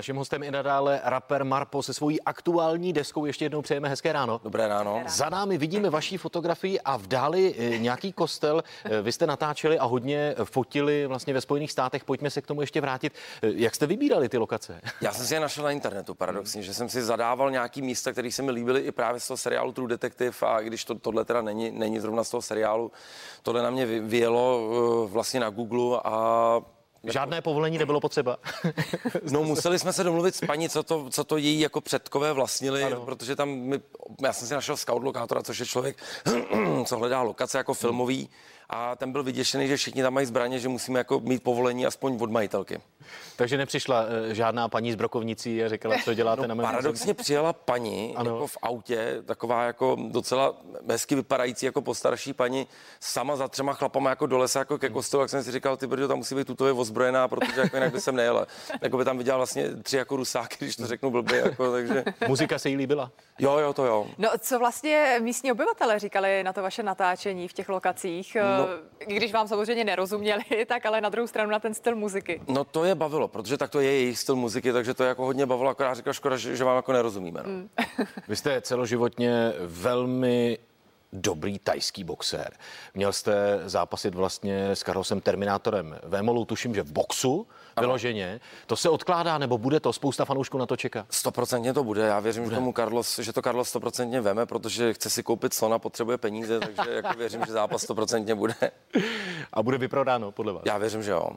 Naším hostem i nadále rapper Marpo se svojí aktuální deskou. Ještě jednou přejeme hezké ráno. Dobré ráno. Za námi vidíme vaší fotografii a v dáli eh, nějaký kostel. Eh, Vy jste natáčeli a hodně fotili vlastně ve Spojených státech. Pojďme se k tomu ještě vrátit. Eh, Jak jste vybírali ty lokace? Já jsem si je našel na internetu, paradoxně, že jsem si zadával nějaký místa, které se mi líbily i právě z toho seriálu True Detective a když to, tohle teda není, není zrovna z toho seriálu, tohle na mě vy- vyjelo vlastně na Google a Žádné povolení nebylo potřeba. No, museli jsme se domluvit s paní, co to, co to její jako předkové vlastnili, Ano. protože tam my, já jsem si našel scout lokátora, což je člověk, co hledá lokace jako filmový a ten byl vyděšený, že všichni tam mají zbraně, že musíme jako mít povolení aspoň od majitelky. Takže nepřišla eh, žádná paní z Brokovnicí a řekla, co děláte na mém? Paradoxně přijela paní Ano. jako v autě, taková jako docela hezky vypadající jako postarší paní, sama za třema chlapama jako do lesa, jako ke kostelu, jak jsem si říkal, ty brdo, tam musí být tutově ozbrojená, protože jako jinak by jsem nejela. Jako by tam viděla vlastně tři jako rusáky, když to řeknu blbě, jako, takže Muzika se jí líbila. jo, jo, to jo. No, co vlastně místní obyvatele říkali na to vaše natáčení v těch lokacích? No. I Když vám samozřejmě nerozuměli, tak ale na druhou stranu na ten styl muziky. No to je bavilo, protože tak to je jejich styl muziky, takže to je jako hodně bavilo, akorát říkal, škoda, že, že vám jako nerozumíme. No. Vy jste celoživotně velmi dobrý tajský boxér. Měl jste zápasit vlastně s Karlosem Terminátorem Vémolou, tuším, že v boxu vyloženě. To se odkládá, nebo bude to? Spousta fanoušků na to čeká. Stoprocentně to bude. Já věřím, že tomu Carlos, že to Carlos stoprocentně veme, protože chce si koupit slona, potřebuje peníze, takže jako věřím, že zápas stoprocentně bude. A bude vyprodáno, podle vás. Já věřím, že jo.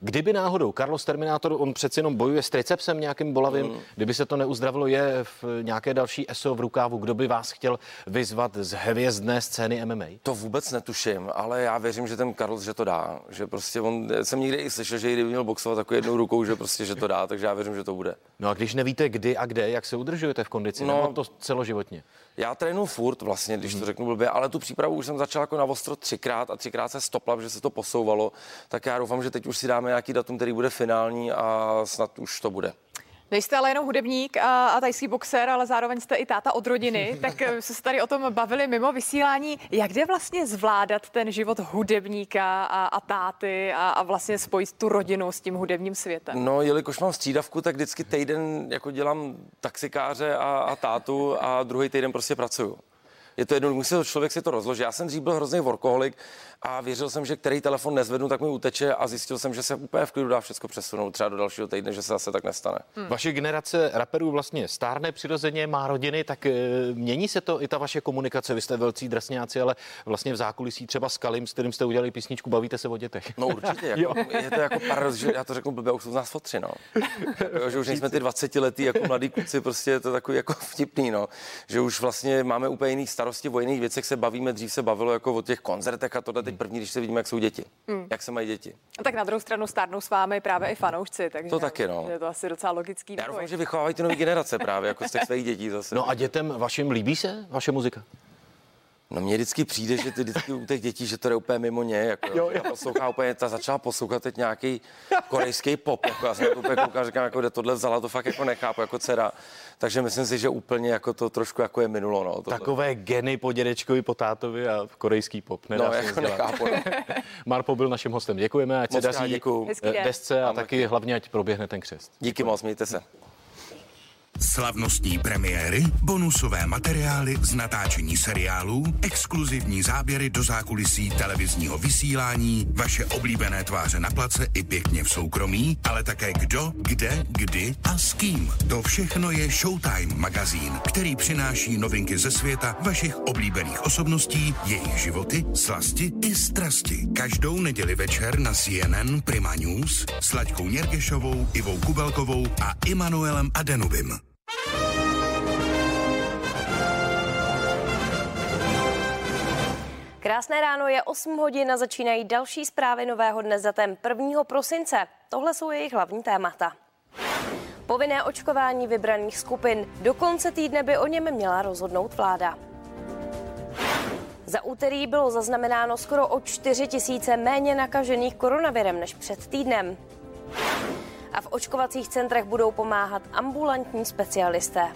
Kdyby náhodou Carlos Terminátor, on přeci jenom bojuje s tricepsem nějakým bolavým, Mm. kdyby se to neuzdravilo, je v nějaké další ESO v rukávu, kdo by vás chtěl vyzvat z hvězdné scény MMA? To vůbec netuším, ale já věřím, že ten Carlos, že to dá. Že prostě on, jsem někde i slyšel, že kdyby měl boxovat takovou jednou rukou, že prostě, že to dá, takže já věřím, že to bude. No a když nevíte kdy a kde, jak se udržujete v kondici, No. to celoživotně? Já trénuji furt vlastně, když to řeknu blbě, ale tu přípravu už jsem začal jako na ostro třikrát a třikrát se stopla, že se to posouvalo. Tak já doufám, že teď už si dáme nějaký datum, který bude finální a snad už to bude. Nejste ale jenom hudebník a, a tajský boxer, ale zároveň jste i táta od rodiny, tak eh, jsme se tady o tom bavili mimo vysílání. Jak jde vlastně zvládat ten život hudebníka a, a táty a, a vlastně spojit tu rodinu s tím hudebním světem? No, jelikož mám střídavku, tak vždycky týden jako dělám taxikáře a, a tátu a druhý týden prostě pracuju. Je to jedno, musí to člověk si to rozložit. Já jsem dřív byl hrozný workoholik a věřil jsem, že který telefon nezvednu, tak mi uteče a zjistil jsem, že se úplně v klidu dá všechno přesunout třeba do dalšího týdne, že se zase tak nestane. Hmm. Vaše generace raperů vlastně stárne přirozeně, má rodiny, tak e, mění se to i ta vaše komunikace. Vy jste velcí drsňáci, ale vlastně v zákulisí třeba s Kalim, s kterým jste udělali písničku, bavíte se o dětech. No určitě, jako, je to jako paradox, že já to řeknu blbě, už jsou z nás fotři, no. Jako, že už nejsme ty 20 letý jako mladý kluci, prostě je to takový jako vtipný, no. Že už vlastně máme úplně jiný starosti, o jiných věcech se bavíme, dřív se bavilo jako o těch koncertech a tohle teď první, když se vidíme, jak jsou děti, jak se mají děti. A tak na druhou stranu stárnou s vámi právě i fanoušci, takže To taky, no. je to asi docela logický Já doufám, že vychovávají ty nové generace právě, jako z těch svých dětí zase. No a dětem vašim líbí se vaše muzika? No mně vždycky přijde, že ty vždycky u těch dětí, že to je úplně mimo ně. Jako, jo, jo. poslouchá úplně, ta začala poslouchat teď nějaký korejský pop. Jako, já jsem na to úplně koukal, říkám, jako, kde tohle vzala, to fakt jako nechápu, jako dcera. Takže myslím si, že úplně jako to trošku jako je minulo. No, tohle. Takové geny po dědečkovi, po tátovi a korejský pop. Nedá no, se jako nechápu. No. Marpo byl naším hostem. Děkujeme, ať se daří eh, desce a taky taky. hlavně, ať proběhne ten křest. Díky moc, mějte se. Slavnostní premiéry, bonusové materiály z natáčení seriálů, exkluzivní záběry do zákulisí televizního vysílání, vaše oblíbené tváře na place i pěkně v soukromí, ale také kdo, kde, kdy a s kým. To všechno je Showtime magazín, který přináší novinky ze světa vašich oblíbených osobností, jejich životy, slasti i strasti. Každou neděli večer na CNN Prima News s Laďkou Něrkešovou, Ivou Kubelkovou a Immanuelem Adenubim. Krásné ráno je 8 hodin a začínají další zprávy nového dne za ten 1. prosince. Tohle jsou jejich hlavní témata. Povinné očkování vybraných skupin. Do konce týdne by o něm měla rozhodnout vláda. Za úterý bylo zaznamenáno skoro o 4 tisíce méně nakažených koronavirem než před týdnem. A v očkovacích centrech budou pomáhat ambulantní specialisté.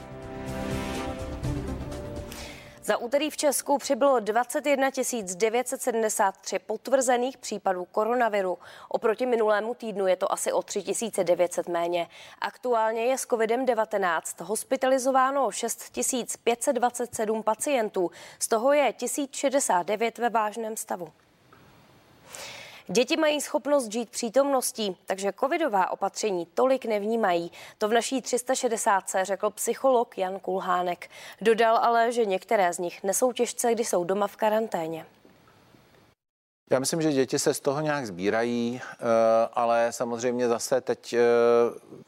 Za úterý v Česku přibylo 21 973 potvrzených případů koronaviru. Oproti minulému týdnu je to asi o 3 900 méně. Aktuálně je s COVID-19 hospitalizováno 6 527 pacientů, z toho je 1069 ve vážném stavu. Děti mají schopnost žít přítomností, takže covidová opatření tolik nevnímají. To v naší 360 řekl psycholog Jan Kulhánek. Dodal ale, že některé z nich nesou těžce, když jsou doma v karanténě. Já myslím, že děti se z toho nějak sbírají, eh, ale samozřejmě zase teď eh,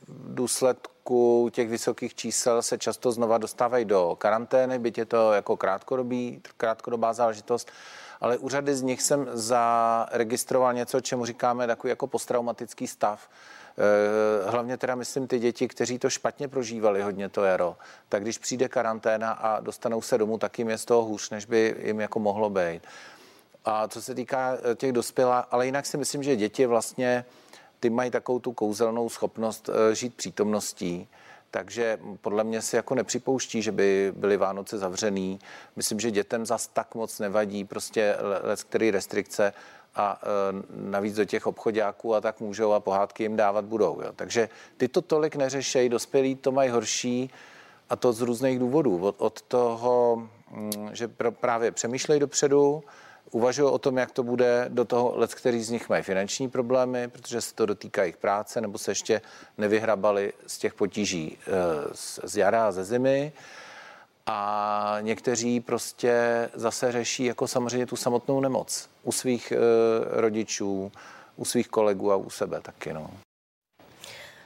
v důsledku těch vysokých čísel se často znova dostávají do karantény, byť je to jako krátkodobý, krátkodobá záležitost ale u řady z nich jsem zaregistroval něco, čemu říkáme takový jako posttraumatický stav. Eh, hlavně teda myslím ty děti, kteří to špatně prožívali hodně to jaro, tak když přijde karanténa a dostanou se domů, tak jim je z toho hůř, než by jim jako mohlo být. A co se týká eh, těch dospělá, ale jinak si myslím, že děti vlastně ty mají takovou tu kouzelnou schopnost eh, žít přítomností takže podle mě si jako nepřipouští, že by byly Vánoce zavřený. Myslím, že dětem zas tak moc nevadí prostě let, který restrikce a e, navíc do těch obchodáků a tak můžou a pohádky jim dávat budou. Jo. Takže ty to tolik neřešejí, dospělí to mají horší a to z různých důvodů. Od, od toho, mm, že právě přemýšlejí dopředu, uvažují o tom, jak to bude do toho let, který z nich mají finanční problémy, protože se to dotýká jejich práce, nebo se ještě nevyhrabali z těch potíží eh, z, jara a ze zimy. A někteří prostě zase řeší jako samozřejmě tu samotnou nemoc u svých e, rodičů, u svých kolegů a u sebe taky. No.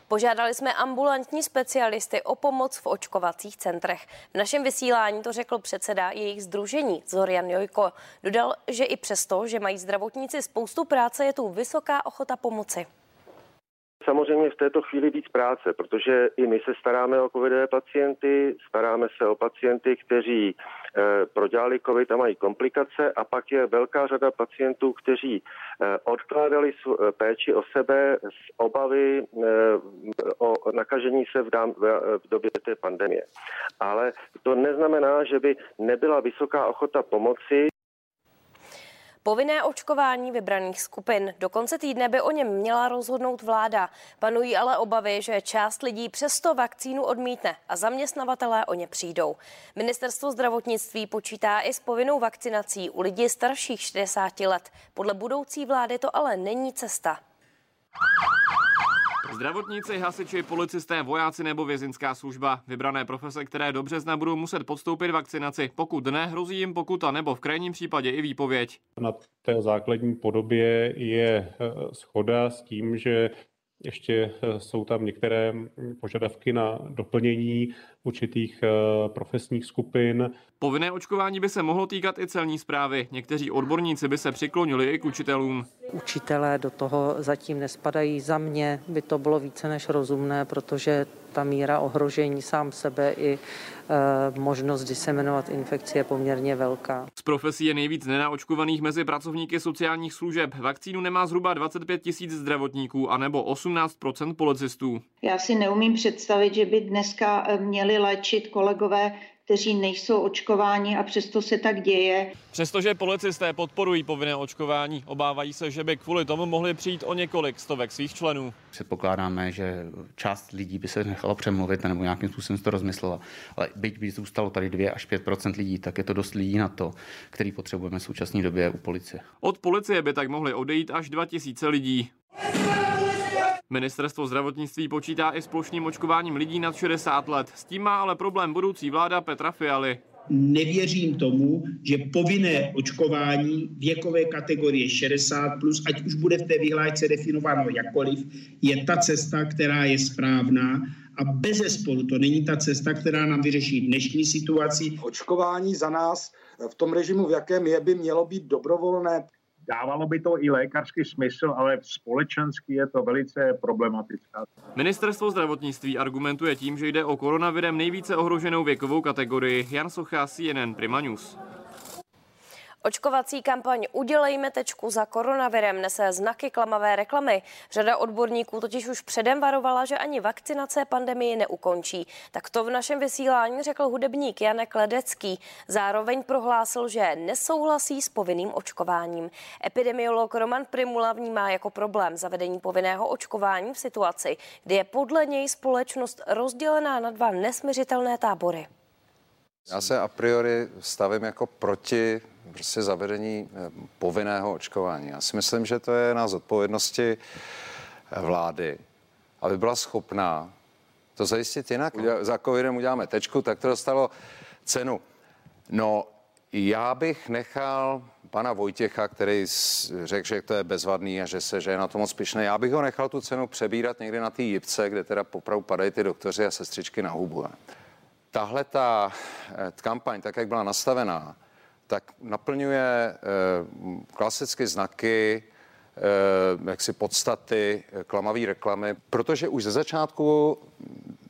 Požádali jsme ambulantní specialisty o pomoc v očkovacích centrech. V našem vysílání to řekl předseda jejich združení Zorian Jojko. Dodal, že i přesto, že mají zdravotníci spoustu práce, je tu vysoká ochota pomoci samozřejmě v této chvíli víc práce, protože i my se staráme o covidové pacienty, staráme se o pacienty, kteří eh, prodělali covid a mají komplikace a pak je velká řada pacientů, kteří eh, odkládali eh, péči o sebe z obavy o nakažení se v, dám, v době té pandemie. Ale to neznamená, že by nebyla vysoká ochota pomoci. Povinné očkování vybraných skupin. Do konce týdne by o něm měla rozhodnout vláda. Panují ale obavy, že část lidí přesto vakcínu odmítne a zaměstnavatelé o ně přijdou. Ministerstvo zdravotnictví počítá i s povinnou vakcinací u lidí starších 60 let. Podle budoucí vlády to ale není cesta. Zdravotníci, hasiči, policisté, vojáci nebo vězinská služba. Vybrané profese, které do března budou muset podstoupit vakcinaci. Pokud ne, hrozí jim pokuta nebo v krajním případě i výpověď. Na té základní podobě je eh, schoda s tím, že ještě eh, jsou tam některé požadavky na doplnění určitých eh, profesních skupin. Povinné očkování by se mohlo týkat i celní zprávy. Někteří odborníci by se přiklonili i k učitelům. Učitelé do toho zatím nespadají. Za mě by to bylo více než rozumné, protože ta míra ohrožení sám sebe i e, možnost diseminovat infekci je poměrně velká. Z profesí je nejvíc nenaočkovaných mezi pracovníky sociálních služeb. Vakcínu nemá zhruba 25 tisíc zdravotníků anebo 18% policistů. Já si neumím představit, že by dneska eh, měli léčit kolegové kteří nejsou očkováni a přesto se tak děje. Přestože policisté podporují povinné očkování, obávají se, že by kvůli tomu mohli přijít o několik stovek svých členů. Předpokládáme, že část lidí by se nechala přemluvit nebo nějakým způsobem to rozmyslela. Ale byť by zůstalo tady 2 až 5% lidí, tak je to dost lidí na to, který potřebujeme v současné době u policie. Od policie by tak mohli odejít až 2000 lidí. Ministerstvo zdravotnictví počítá i s plošným očkováním lidí nad 60 let. S tím má ale problém budoucí vláda Petra Fialy. Nevěřím tomu, že povinné očkování věkové kategorie 60 plus, ať už bude v té vyhlášce definováno jakkoliv, je ta cesta, která je správná a bez zesporu to není ta cesta, která nám vyřeší dnešní situaci. Očkování za nás v tom režimu, v jakém je, by mělo být dobrovolné. Dávalo by to i lékařský smysl, ale společensky je to velice problematická. Ministerstvo zdravotnictví argumentuje tím, že jde o koronavirem nejvíce ohroženou věkovou kategorii. Jan Socha, CNN Prima News. Očkovací kampaň Udělejme tečku za koronavirem nese znaky klamavé reklamy. Řada odborníků totiž už předem varovala, že ani vakcinace pandemii neukončí. Tak to v našem vysílání řekl hudebník Janek Ledecký. Zároveň prohlásil, že nesouhlasí s povinným očkováním. Epidemiolog Roman Primula vnímá jako problém zavedení povinného očkování v situaci, kdy je podle něj společnost rozdělená na dva nesměřitelné tábory. Já se a priori stavím jako proti prostě zavedení eh, povinného očkování. Já si myslím, že to je na zodpovědnosti eh, vlády, aby byla schopná to zajistit jinak. Za covidem uděláme tečku, tak to dostalo cenu. No, já bych nechal pana Vojtěcha, který řekl, že to je bezvadný a že se, že je na to moc pišné. Já bych ho nechal tu cenu přebírat někde na té jipce, kde teda popravu padají ty doktoři a sestřičky na hubu. Tahle ta eh, kampaň, tak jak byla nastavená, tak naplňuje eh, klasické znaky eh, jaksi podstaty klamavé reklamy, protože už ze začátku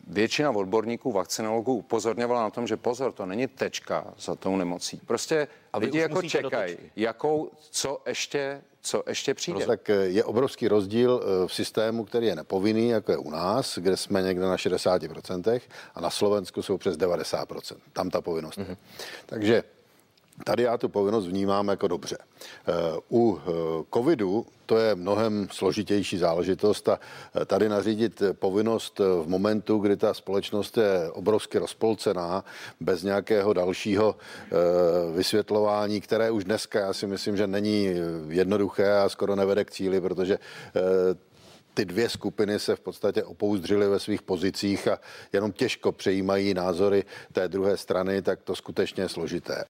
většina odborníků, vakcinologů upozorňovala na tom, že pozor, to není tečka za tou nemocí. Prostě a lidi jako čekají, jakou, co ještě co ještě přijde. No, tak je obrovský rozdíl v systému, který je nepovinný, jako je u nás, kde jsme někde na 60% a na Slovensku jsou přes 90%. Tam ta povinnost mm-hmm. Takže Tady já tu povinnost vnímám jako dobře. Eh, u eh, covidu to je mnohem složitější záležitost a eh, tady nařídit povinnost v momentu, kdy ta společnost je obrovsky rozpolcená, bez nějakého dalšího vysvětlování, které už dneska já si myslím, že není jednoduché a skoro nevede k cíli, protože ty dvě skupiny se v podstatě opouzdřily ve svých pozicích a jenom těžko přejímají názory té druhé strany, tak to skutečně je složité.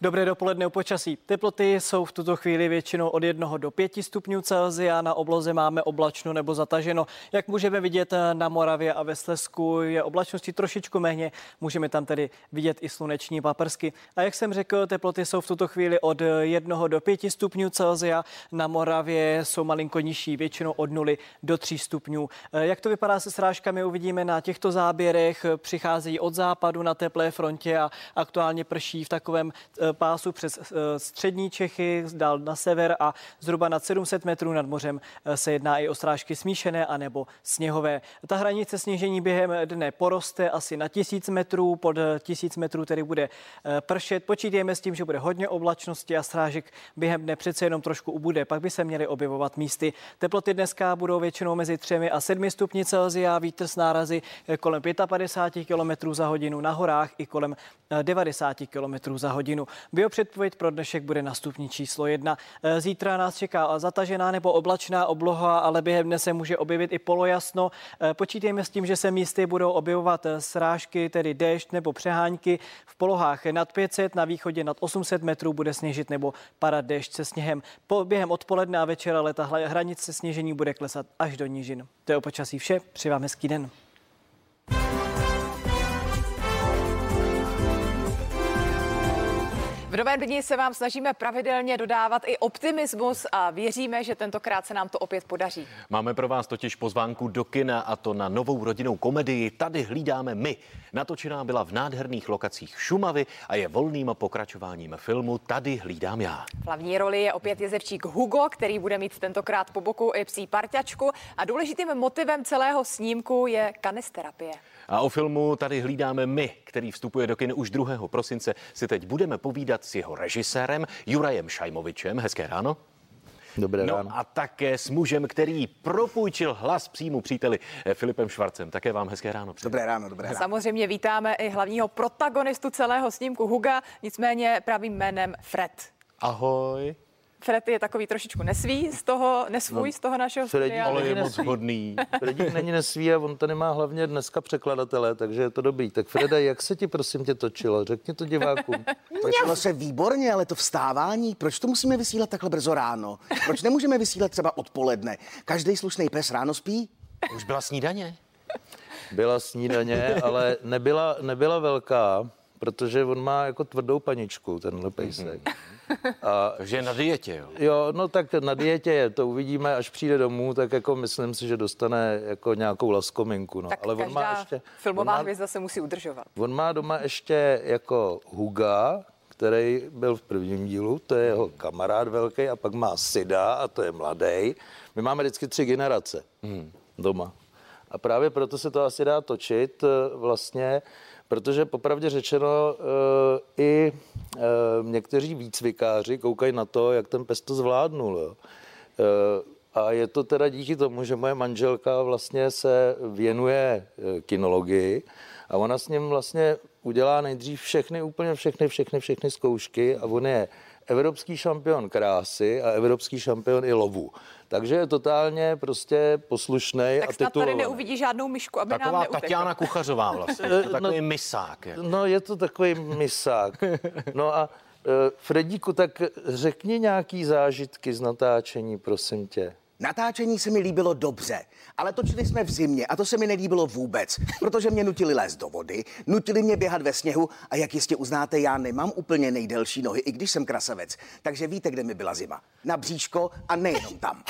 Dobré dopoledne o počasí. Teploty jsou v tuto chvíli většinou od 1 do 5 stupňů Celsia. Na obloze máme oblačno nebo zataženo. Jak můžeme vidět na Moravě a ve Slesku je oblačnosti trošičku méně. Můžeme tam tedy vidět i sluneční paprsky. A jak jsem řekl, teploty jsou v tuto chvíli od 1 do 5 stupňů Celsia. Na Moravě jsou malinko nižší, většinou od 0 do 3 stupňů. Jak to vypadá se srážkami, uvidíme na těchto záběrech. Přicházejí od západu na teplé frontě a aktuálně prší v takovém pásu přes eh, střední Čechy, dál na sever a zhruba nad 700 metrů nad mořem eh, se jedná i o strážky smíšené anebo sněhové. Ta hranice sněžení během dne poroste asi na 1000 metrů, pod 1000 metrů tedy bude eh, pršet. Počítejme s tím, že bude hodně oblačnosti a strážek během dne přece jenom trošku ubude, pak by se měly objevovat místy. Teploty dneska budou většinou mezi 3 a 7 stupni Celsia, vítr s nárazy kolem 55 km za hodinu na horách i kolem 90 km za hodinu. Biopředpověď pro dnešek bude na stupni číslo jedna. E, zítra nás čeká zatažená nebo oblačná obloha, ale během dne se může objevit i polojasno. E, počítejme s tím, že se místy budou objevovat srážky, tedy déšť nebo přehánky. V polohách nad 500, na východě nad 800 metrů bude sněžit nebo padat déšť se sněhem. Po, během odpoledne a večera leta hranice sněžení bude klesat až do nížin. To je o počasí vše. Přeji vám hezký den. V novém dni se vám snažíme pravidelně dodávat i optimismus a věříme, že tentokrát se nám to opět podaří. Máme pro vás totiž pozvánku do kina a to na novou rodinnou komedii Tady hlídáme my. Natočená byla v nádherných lokacích Šumavy a je volným pokračováním filmu Tady hlídám já. V hlavní roli je opět jezevčík Hugo, který bude mít tentokrát po boku i psí parťačku a důležitým motivem celého snímku je kanisterapie. A o filmu tady hlídáme my, který vstupuje do kin už 2. prosince, si teď budeme povídat s jeho režisérem Jurajem Šajmovičem. Hezké ráno. Dobré no ráno. a také s mužem, který propůjčil hlas přímo příteli eh, Filipem Švarcem. Také vám hezké ráno. Přijde. Dobré ráno, dobré ráno. Samozřejmě vítáme i hlavního protagonistu celého snímku Huga, nicméně pravým jménem Fred. Ahoj. Fred je takový trošičku nesvý z toho, nesvůj no, z toho našeho studia. Ale je moc hodný. Fredík není nesvý a on tady má hlavně dneska překladatele, takže je to dobrý. Tak Freda, jak se ti prosím tě točilo? Řekni to divákům. Točilo se výborně, ale to vstávání, proč to musíme vysílat takhle brzo ráno? Proč nemůžeme vysílat třeba odpoledne? Každý slušný pes ráno spí? Už byla snídaně. Byla snídaně, ale nebyla, nebyla velká, protože on má jako tvrdou paničku, tenhle pejsek. Mm-hmm. A, Takže je na dietě, jo? Jo, no tak na dietě je, to uvidíme, až přijde domů, tak jako myslím si, že dostane jako nějakou laskominku. No. Tak Ale on má ještě, filmová on má, hvězda se musí udržovat. on má doma ještě jako Huga, který byl v prvním dílu, to je jeho kamarád velký, a pak má Sida, a to je mladý. My máme vždycky tři generace hmm. doma. A právě proto se to asi dá točit eh, vlastně, protože popravdě řečeno eh, i eh, někteří výcvikáři koukají na to, jak ten pes to zvládnul. Jo. A je to teda díky tomu, že moje manželka vlastně se věnuje kinologii a ona s ním vlastně udělá nejdřív všechny, úplně všechny, všechny, všechny zkoušky a on je evropský šampion krásy a evropský šampion i lovu. Takže je totálně prostě poslušný a Tak snad tady neuvidí žádnou myšku, aby nám Taková neutekla. Tatiana Kuchařová vlastně. Je to takový misák. je. No je to takový misák. No a e, Fredíku, tak řekni nějaký zážitky z natáčení, prosím tě. Natáčení se mi líbilo dobře, ale točili jsme v zimě a to se mi nelíbilo vůbec, protože mě nutili lézt do vody, nutili mě běhat ve sněhu a jak jistě uznáte, já nemám úplně nejdelší nohy, i když jsem krasavec. Takže víte, kde mi byla zima. Na bříško a nejenom tam.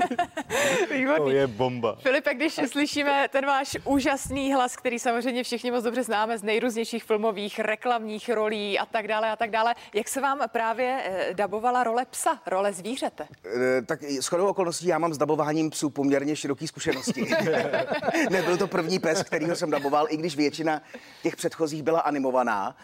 Výborný. To je bomba. Filipe, když slyšíme ten váš úžasný hlas, který samozřejmě všichni moc dobře známe z nejrůznějších filmových, reklamních rolí a tak dále a tak dále, jak se vám právě eh, dabovala role psa, role zvířete? E, tak shodou okolností já mám s dabováním psů poměrně široký zkušenosti. Nebyl to první pes, kterýho jsem daboval, i když většina těch předchozích byla animovaná.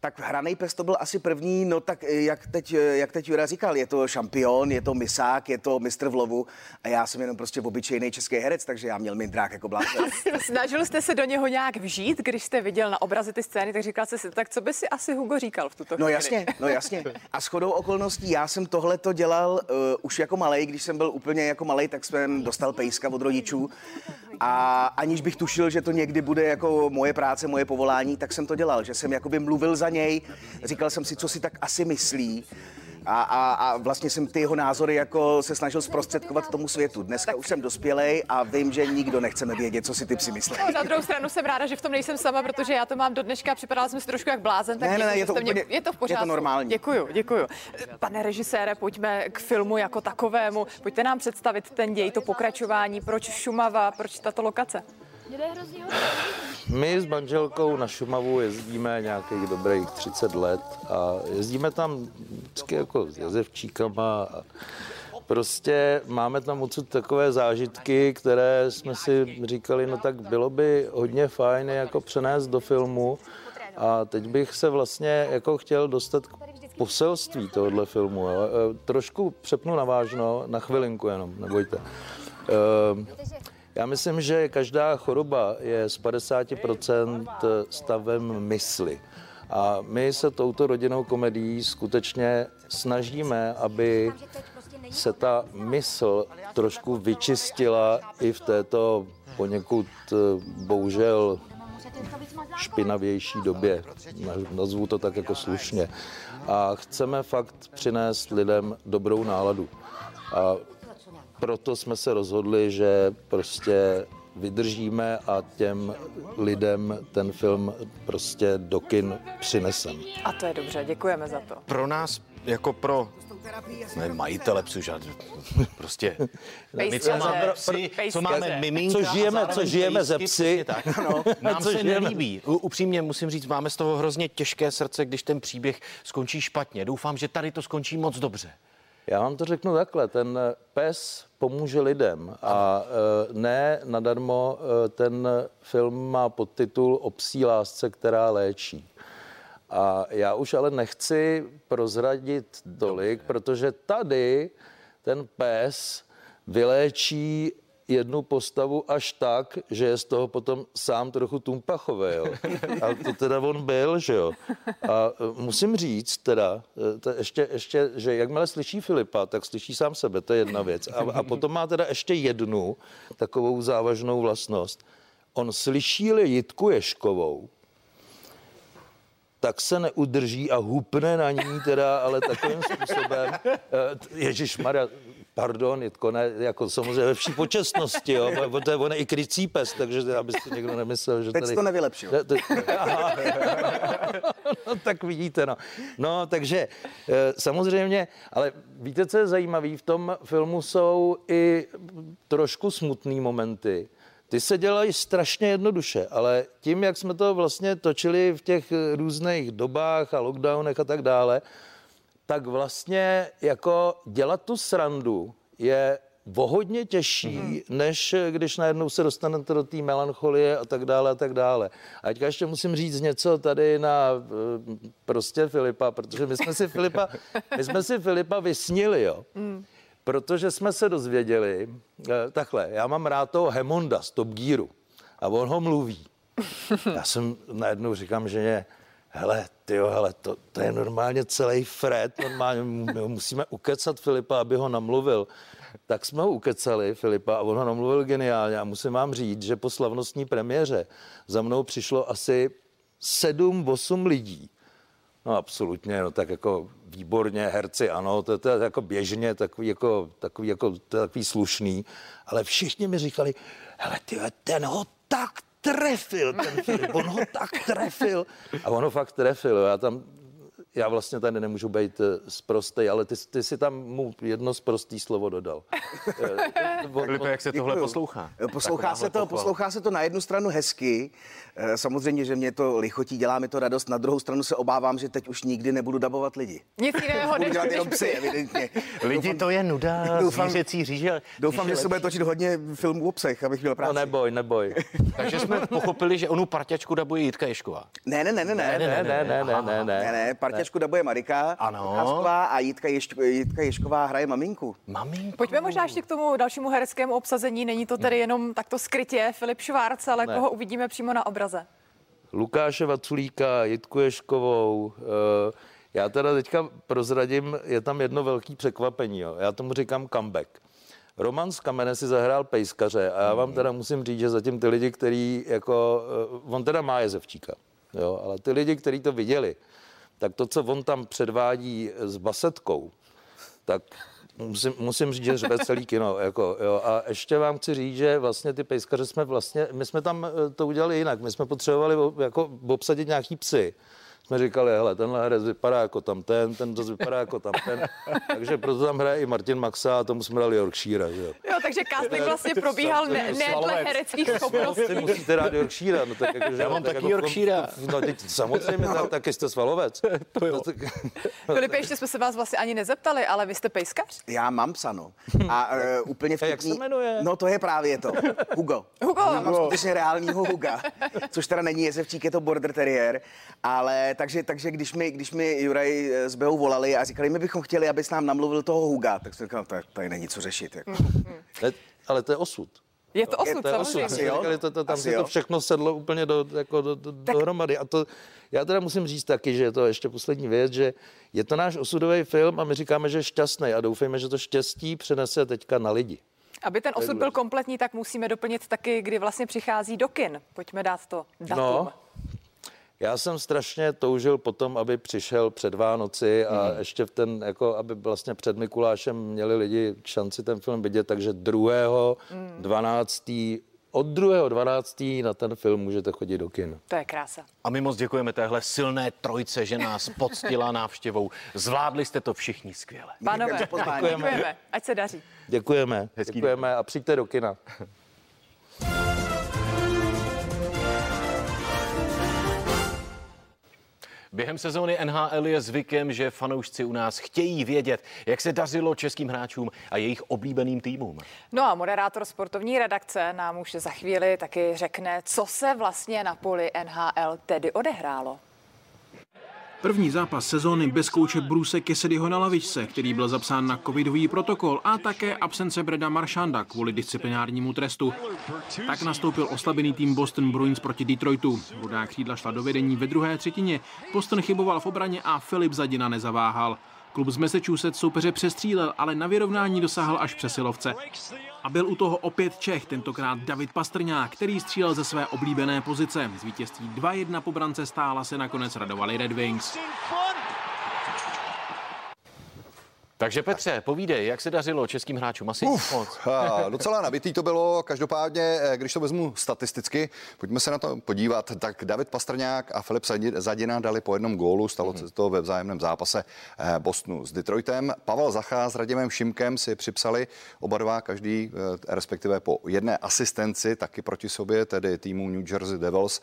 Tak hraný pes to byl asi první, no tak eh, jak teď, eh, jak teď Jura říkal, je to šampion, je to misák, je to mistr v lovu a já jsem jenom prostě obyčejný český herec, takže já měl mindrák jako blázen. Snažil jste se do něho nějak vžít, když jste viděl na obrazi ty scény, tak říkal jste si, tak co by si asi Hugo říkal v tuto No chvíli? jasně, no jasně. A shodou okolností já jsem tohle to dělal uh, už jako malej, když jsem byl úplně jako malej, tak jsem dostal pejska od rodičů a aniž bych tušil, že to někdy bude jako moje práce, moje povolání, tak jsem to dělal, že jsem jakoby mluvil za něj, říkal jsem si, co si tak asi myslí. A, a, a vlastně jsem ty jeho názory jako se snažil zprostředkovat tomu světu. Dneska už jsem dospělej a vím, že nikdo nechceme vědět, co si ty psi myslí. No, na druhou stranu jsem ráda, že v tom nejsem sama, protože já to mám do dneška, připadala jsem si trošku jak blázen. Tak Ne, ne, ne, je to jste mě, úplně- je to v je to pořádku. normální. Děkuju, děkuju. Pane režisére, pojďme k filmu jako takovému. Pojďte nám představit ten děj, to pokračování, proč Šumava, proč tato lokace. My s manželkou na Šumavu jezdíme nějakých dobrých 30 let a jezdíme tam vždycky jako s jezevčíkama a prostě máme tam odsud takové zážitky, které jsme si říkali, no tak bylo by hodně fajn jako přenést do filmu a teď bych se vlastně jako chtěl dostat k poselství tohohle filmu. Jo. E, Trošku přepnu na vážno, na chvilinku jenom, nebojte. Ehm, já myslím, že každá choroba je z 50% stavem mysli. A my se touto rodinnou komedií skutečně snažíme, aby se ta mysl trošku vyčistila i v této poněkud eh, bohužel špinavější době. Nazvu to tak jako slušně. A chceme fakt přinést lidem dobrou náladu. A proto jsme se rozhodli, že prostě vydržíme a těm lidem ten film prostě do kin přinesem. A to je dobře, děkujeme za to. Pro nás, jako pro ne, majitele psů, žádný, prostě my, co máme psy, co máme miminka Co žijeme- co žijeme ze psy. Tak. Ano, nám Co se žijeme. nelíbí. U- Upřímně musím říct, máme z toho hrozně těžké srdce, když ten příběh skončí špatně. Doufám, že tady to skončí moc dobře. Já vám to řeknu takhle, ten pes pomůže lidem a eh, ne nadarmo eh, ten film má podtitul O psí lásce, která léčí. A já už ale nechci prozradit tolik, protože tady ten pes vyléčí jednu postavu až tak, že je z toho potom sám trochu tumpachové, jo. A to teda on byl, že jo. A e, musím říct teda, e, to ještě, ještě, že jakmile slyší Filipa, tak slyší sám sebe, to je jedna věc. A, a potom má teda ještě jednu takovou závažnou vlastnost. On slyší-li Jitku Ješkovou, tak se neudrží a hupne na ní teda, ale takovým způsobem. Ježíš Maria, Pardon, Jitko, ne, jako samozřejmě ve vší počestnosti, jo. On, to je, on je i krycí pes, takže aby si někdo nemyslel, že Teď tady... to nevylepšil. Ne, teď- Aha. no, tak vidíte, no. No, takže eh, samozřejmě, ale víte, co je zajímavé? V tom filmu jsou i trošku smutný momenty. Ty se dělají strašně jednoduše, ale tím, jak jsme to vlastně točili v těch různých dobách a lockdownech a tak dále, tak vlastně jako dělat tu srandu je o hodně těžší, mm. než když najednou se dostanete do té melancholie a tak dále a tak dále. A teďka ještě musím říct něco tady na eh, prostě Filipa, protože my jsme si Filipa, my jsme si Filipa vysnili, jo. Mm. Protože jsme se dozvěděli, eh, takhle, já mám rád toho Hemonda z Top Gearu a on ho mluví. Já jsem najednou říkám, že je, hele, tyjo, hele, to, to je normálně celý Fred, normálně my ho musíme ukecat Filipa, aby ho namluvil. Tak jsme ho ukecali, Filipa, a on ho namluvil geniálně a musím vám říct, že po slavnostní premiéře za mnou přišlo asi sedm, osm lidí. No absolutně, no tak jako výborně, herci, ano, to, to je jako běžně, takový jako, takový jako, to je takový slušný, ale všichni mi říkali, hele ty, ten ho tak trefil, ten Filip, on ho tak trefil. A on ho fakt trefil, já tam, já vlastně tady nemůžu být zprostej, ale ty, ty si tam mu jedno zprostý slovo dodal. Filipe, jak se tohle Děkuju. poslouchá? Poslouchá se, to, poslouchá se to na jednu stranu hezky, Eh, samozřejmě, že mě to lichotí, dělá mi to radost, na druhou stranu se obávám, že teď už nikdy nebudu dabovat lidi. Nic jiného Budu než dělat jenom psy, evidentně. Lidi, to je nuda, Doufám- zvířecí říže. Doufám, že se bude točit hodně filmů o psech, abych měl práci. No neboj, neboj. Takže jsme pochopili, že onu parťačku dabuje Jitka Ješková. Ne, ne, ne, ne, ne, Ne, ne, ne, ne, ne, ne, ne, ne. ne, parťačku dabuje Marika Ano. Procházková a Jitka, Ješť, Jitka Ješková hraje maminku. Maminku. Pojďme možná ještě k tomu dalšímu hereckému obsazení. Není to tedy jenom takto skrytě Filip Švárc, ale Ne. koho uvidíme přímo na obraze. Lukáše Vaculíka, Jitku Ješkovou. eh, Já teda teďka prozradím, je tam jedno velký překvapení. Jo. Já tomu říkám comeback. Roman z Kamene si zahrál pejskaře a já vám teda musím říct, že zatím ty lidi, který jako, eh, on teda má jezevčíka, jo, ale ty lidi, kteří to viděli, tak to, co on tam předvádí s basetkou, tak musím, musím říct, že řve celý kino. Jako, jo. A ještě vám chci říct, že vlastně ty pejskaře jsme vlastně, my jsme tam eh, to udělali jinak. My jsme potřebovali jako obsadit nějaký psy. Jsme říkali, hele, tenhle herec vypadá jako tam ten, ten zase vypadá jako tam ten. Takže proto tam hraje i Martin Maxa a tomu jsme dali Yorkshire. Že? jo. Jo, takže casting vlastně probíhal ne, ne dle hereckých Ty schopností. musíte rád Yorkshire. No, tak jako, že- Já mám tak taky jako, Yorkshire. No, teď, samozřejmě, tak, taky jste svalovec. To jo. No, tak, Filipe, ještě jsme se vás vlastně ani nezeptali, ale vy jste pejskař? Já mám psano. A uh, úplně vtipný... jak se jmenuje? No to je právě to. Hugo. Hugo. Já mám skutečně reálního Huga, což teda není jezevčík, je to border terrier. Ale takže, takže když, mi, když mi Juraj eh, s Beou volali a říkali, my bychom chtěli, abys nám namluvil toho Huga, tak jsem říkal, tak tady není co řešit. Jako. ne, ale to je osud. Je to osud, to je osud. samozřejmě. Asi jo. Říkali, to, to, tam Asi se to všechno sedlo úplně do, jako do, do, dohromady. A to, já teda musím říct taky, že je to ještě poslední věc, že je to náš osudový film a my říkáme, že je šťastný a doufejme, že to štěstí přenese teďka na lidi. Aby ten osud byl kompletní, tak musíme doplnit taky, kdy vlastně přichází do kin. Pojďme dát to datum. No, já jsem strašně toužil potom, aby přišel před Vánoci a Hmm. ještě v ten, jako aby vlastně před Mikulášem měli lidi šanci ten film vidět, takže 2. Hmm. 12. od 2. 12. na ten film můžete chodit do kin. To je krása. A my moc děkujeme téhle silné trojce, že nás poctila návštěvou. Zvládli jste to všichni skvěle. Pánové, děkujeme. děkujeme. Ať se daří. Děkujeme, Hezký děkujeme a přijďte do kina. Během sezóny NHL je zvykem, že fanoušci u nás chtějí vědět, jak se dařilo českým hráčům a jejich oblíbeným týmům. No a moderátor sportovní redakce nám už za chvíli taky řekne, co se vlastně na poli NHL tedy odehrálo. První zápas sezóny bez kouče Bruce Kessedyho na lavičce, který byl zapsán na covidový protokol a také absence Breda Maršanda kvůli disciplinárnímu trestu. Tak nastoupil oslabený tým Boston Bruins proti Detroitu. Rudá křídla šla do vedení ve druhé třetině, Boston chyboval v obraně a Filip Zadina nezaváhal. Klub z Massachusetts soupeře přestřílel, ale na vyrovnání dosáhl až přesilovce. A byl u toho opět Čech, tentokrát David Pastrňák, který střílel ze své oblíbené pozice. Z vítězství 2-1 po brance stála se nakonec radovali Red Wings. Takže Petře, povídej, jak se dařilo českým hráčům? Asi Uf, moc. a, docela nabitý to bylo, každopádně, eh, když to vezmu statisticky, pojďme se na to podívat, tak David Pastrňák a Filip Zadina dali po jednom gólu, stalo mm-hmm. se to ve vzájemném zápase eh, Bostonu s Detroitem. Pavel Zacha s Radimem Šimkem si připsali oba dva, každý eh, respektive po jedné asistenci, taky proti sobě, tedy týmu New Jersey Devils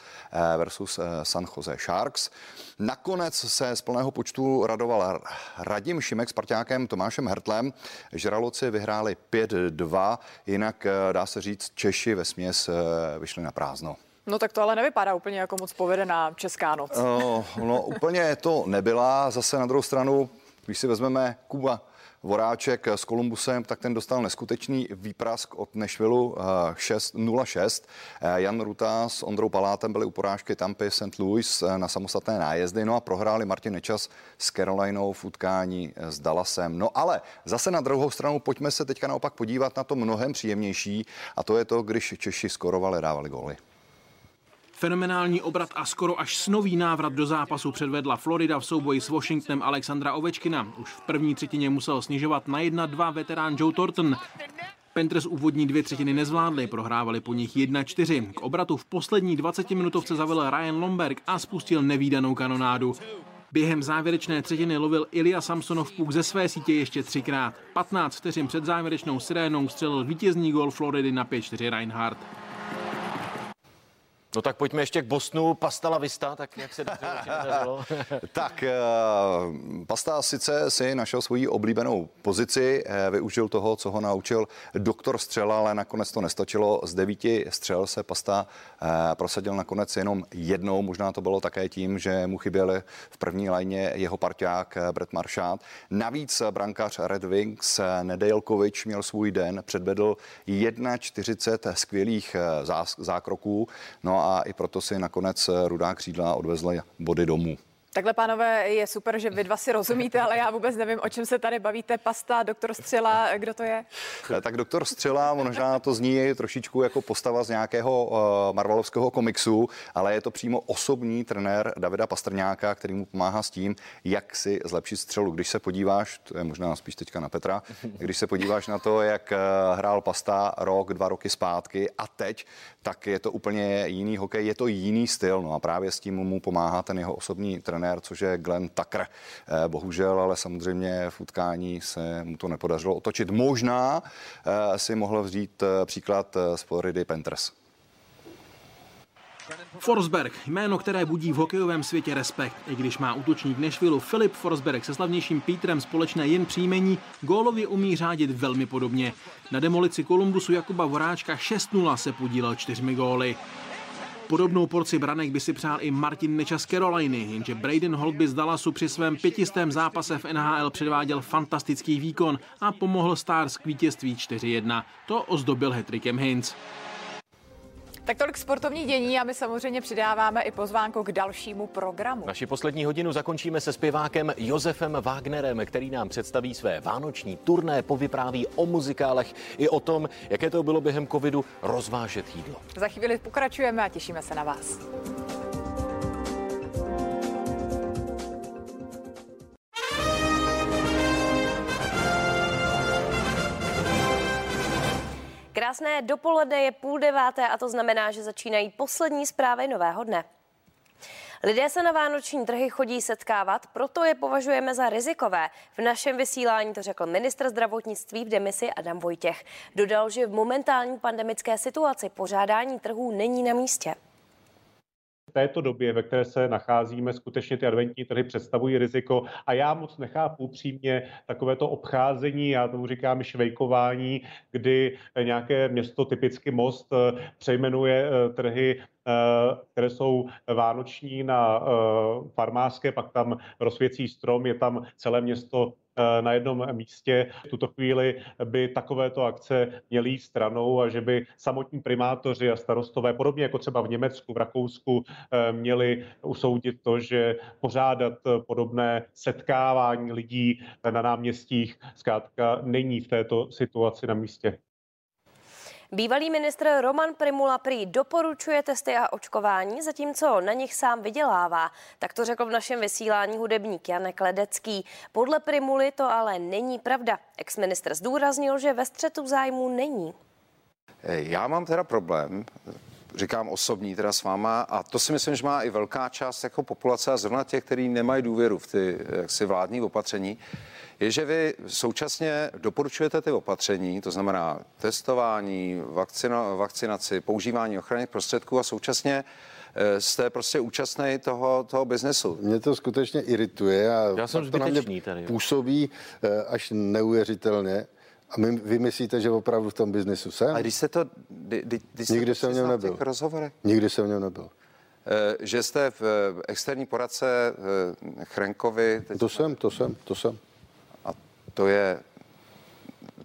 versus San Jose Sharks. Nakonec se z plného počtu radoval Radim Šimek s parťákem Tomášem Hertlem. Žraloci vyhráli 5-2, jinak eh, dá se říct, Češi ve směs eh, vyšli na prázdno. No tak to ale nevypadá úplně jako moc povedená česká noc. No, no úplně to nebyla. Zase na druhou stranu, když si vezmeme Kuba Voráček s Kolumbusem, tak ten dostal neskutečný výprask od Nešvilu 6-0-6. Eh, Jan Ruta s Ondrou Palátem byli u porážky Tampy St. Louis eh, na samostatné nájezdy, no a prohráli Martin Nečas s Carolinou v utkání s Dallasem. No ale zase na druhou stranu pojďme se teďka naopak podívat na to mnohem příjemnější a to je to, když Češi skorovali, dávali góly. Fenomenální obrat a skoro až snový návrat do zápasu předvedla Florida v souboji s Washingtonem Alexandra Ovečkina. Už v první třetině musel snižovat na 1-2 veterán Joe Thornton. Panthers úvodní dvě třetiny nezvládli, prohrávali po nich 1-4. K obratu v poslední 20 minutovce zavel Ryan Lomberg a spustil nevýdanou kanonádu. Během závěrečné třetiny lovil Ilya Samsonov puk ze své sítě ještě třikrát. 15 vteřin před závěrečnou sirénou střelil vítězný gol Floridy na 5-4 Reinhardt. No tak pojďme ještě k Bosnu. Pasta la Vista, tak jak se dařilo? tak uh, Pasta sice si našel svoji oblíbenou pozici, uh, využil toho, co ho naučil doktor Střela, ale nakonec to nestačilo. Z devíti střel se Pasta uh, prosadil nakonec jenom jednou. Možná to bylo také tím, že mu chyběl v první lajně jeho parťák Brett Maršát. Navíc brankář Red Wings Nedelkovič měl svůj den, předvedl 41 skvělých zákroků. No a i proto si nakonec rudá křídla odvezla body domů. Takhle, pánové, je super, že vy dva si rozumíte, ale já vůbec nevím, o čem se tady bavíte. Pasta, doktor Střela, kdo to je? Eh, tak doktor Střela, možná to zní trošičku jako postava z nějakého uh, Marvelovského komiksu, ale je to přímo osobní trenér Davida Pastrňáka, který mu pomáhá s tím, jak si zlepšit střelu. Když se podíváš, to je možná spíš teďka na Petra, když se podíváš na to, jak uh, hrál Pasta rok, dva roky zpátky a teď, tak je to úplně jiný hokej, je to jiný styl. No a právě s tím mu pomáhá ten jeho osobní trenér trenér, což je Glenn Tucker. Eh, bohužel, ale samozřejmě v utkání se mu to nepodařilo otočit. Možná eh, si mohl vzít eh, příklad z Floridy Panthers. Forsberg, jméno, které budí v hokejovém světě respekt. I když má útočník Nešvilu Filip Forsberg se slavnějším Petrem společné jen příjmení, gólově umí řádit velmi podobně. Na demolici Kolumbusu Jakuba Voráčka 6-0 se podílel čtyřmi góly. Podobnou porci branek by si přál i Martin Nečas z Caroliny, jenže Braden Holtby z Dallasu při svém pětistém zápase v NHL předváděl fantastický výkon a pomohl Stars k vítězství 4-1. To ozdobil hetrikem Hintz. Tak tolik sportovní dění a my samozřejmě přidáváme i pozvánku k dalšímu programu. Naši poslední hodinu zakončíme se zpěvákem Josefem Wagnerem, který nám představí své vánoční turné, povypráví o muzikálech i o tom, jaké to bylo během covidu rozvážet jídlo. Za chvíli pokračujeme a těšíme se na vás. Krásné dopoledne je půl deváté a to znamená, že začínají poslední zprávy nového dne. Lidé se na vánoční trhy chodí setkávat, proto je považujeme za rizikové. V našem vysílání to řekl ministr zdravotnictví v demisi Adam Vojtěch. Dodal, že v momentální pandemické situaci pořádání trhů není na místě této době, ve které se nacházíme, skutečně ty adventní trhy představují riziko a já moc nechápu přímě takovéto obcházení, já tomu říkám švejkování, kdy nějaké město, typicky most, přejmenuje eh, trhy Eh, které jsou vánoční na eh, farmářské, pak tam rozsvěcí strom, je tam celé město eh, na jednom místě. V tuto chvíli by takovéto akce měly jít stranou a že by samotní primátoři a starostové, podobně jako třeba v Německu, v Rakousku, měli usoudit to, že pořádat podobné setkávání lidí na náměstích zkrátka není v této situaci na místě. Bývalý ministr Roman Primula prý doporučuje testy a očkování, zatímco na nich sám vydělává. Tak to řekl v našem vysílání hudebník Janek Ledecký. Podle Primuly to ale není pravda. Ex-ministr zdůraznil, že ve střetu zájmu není. Já mám teda problém, říkám osobní teda s váma, a to si myslím, že má i velká část jako populace a zrovna těch, kteří nemají důvěru v ty jaksi vládní opatření, je, že vy současně doporučujete ty opatření, to znamená testování, vakcina, vakcinaci, používání ochranných prostředků a současně eh, jste prostě účastný toho, toho biznesu. Mě to skutečně irituje a Já jsem to na mě tady. působí eh, až neuvěřitelně. A my, vy myslíte, že opravdu v tom biznesu jsem? A když jste to... Kdy, kdy, kdy jste Nikdy jsem v něm nebyl. rozhovorech? Nikdy jsem v něm nebyl. Eh, Že jste v externí poradce Chrenkovi... Teď To jsem, to jsem, to jsem. To je...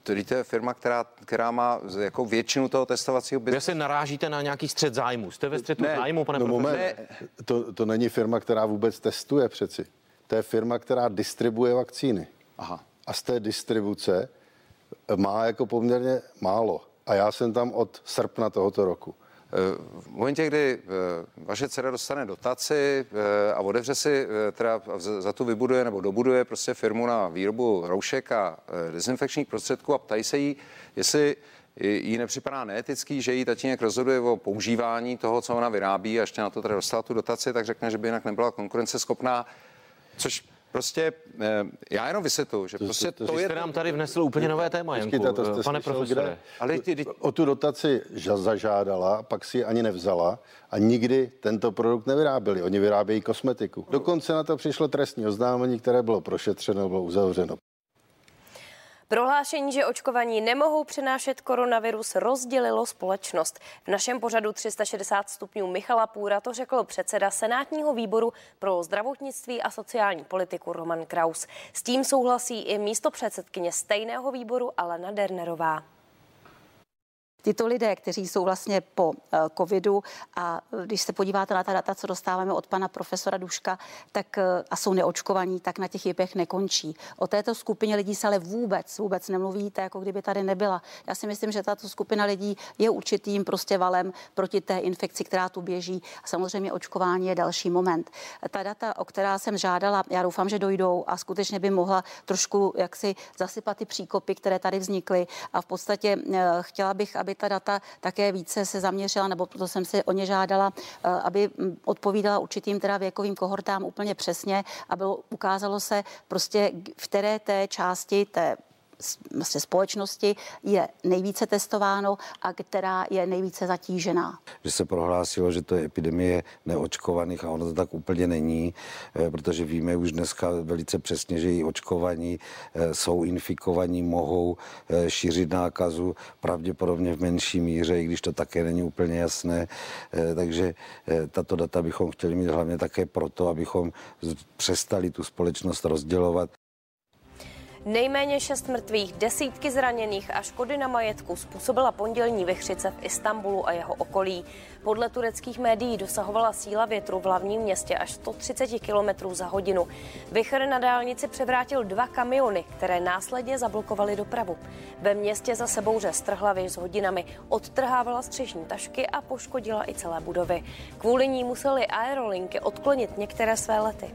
To to je firma, která, která má jako většinu toho testovacího Vy biznesu. se narážíte na nějaký střed zájmu. Jste ve střetu Ne, zájmu, pane no moment, to, to není firma, která vůbec testuje přeci. To je firma, která distribuje vakcíny. Aha. A z té distribuce má jako poměrně málo. A já jsem tam od srpna tohoto roku. Eh, V momentě, kdy eh, vaše dcera dostane dotaci eh, a otevře si, teda za tu vybuduje nebo dobuduje prostě firmu na výrobu roušek a dezinfekčních prostředků a ptají se jí, jestli jí nepřipadá neetický, že jí tatínek rozhoduje o používání toho, co ona vyrábí a ještě na to teda dostala tu dotaci, tak řekne, že by jinak nebyla konkurenceschopná, což prostě, eh, já jenom vysvětluji, že prostě to, Vy je... jste nám tady vnesl úplně nové téma, Janku. Počkejte, to jste Pane profesore. kde? Ale ty, ty, O tu dotaci zažádala, pak si ji ani nevzala a nikdy tento produkt nevyráběli. Oni vyrábějí kosmetiku. Dokonce na to přišlo trestní oznámení, které bylo prošetřeno, bylo uzavřeno. Prohlášení, že očkovaní nemohou přenášet koronavirus, rozdělilo společnost. V našem pořadu 360 stupňů Michala Půra to řekl předseda Senátního výboru pro zdravotnictví a sociální politiku Roman Kraus. S tím souhlasí i místo předsedkyně stejného výboru Alena Dernerová. Tito lidé, kteří jsou vlastně po eh, covidu a eh, když se podíváte na ta data, co dostáváme od pana profesora Duška, tak eh, a jsou neočkovaní, tak na těch jipech nekončí. O této skupině lidí se ale vůbec, vůbec nemluví, to je jako kdyby tady nebyla. Já si myslím, že tato skupina lidí je určitým prostě valem proti té infekci, která tu běží. A samozřejmě očkování je další moment. Ta data, o která jsem žádala, já doufám, že dojdou a skutečně by mohla trošku jaksi zasypat ty příkopy, které tady vznikly. A v podstatě chtěla bych, aby ta data také více se zaměřila, nebo proto jsem si o ně žádala, eh, aby mm, odpovídala určitým teda věkovým kohortám úplně přesně a bylo, ukázalo se prostě, v které té části té vlastně společnosti je nejvíce testováno a která je nejvíce zatížená. že se prohlásilo, že to je epidemie neočkovaných a ono to tak úplně není, eh, protože víme už dneska velice přesně, že i očkovaní eh, jsou infikovaní, mohou eh, šířit nákazu pravděpodobně v menší míře, i když to také není úplně jasné. Takže tato data bychom chtěli mít hlavně také proto, abychom přestali tu společnost rozdělovat. Nejméně šest mrtvých, desítky zraněných a škody na majetku způsobila pondělní vychřice v Istanbulu a jeho okolí. Podle tureckých médií dosahovala síla větru v hlavním městě až 130 km za hodinu. Vichr na dálnici převrátil dva kamiony, které následně zablokovaly dopravu. Ve městě za sebou strhla věž s hodinami, odtrhávala střešní tašky a poškodila i celé budovy. Kvůli ní museli aerolinky odklonit některé své lety.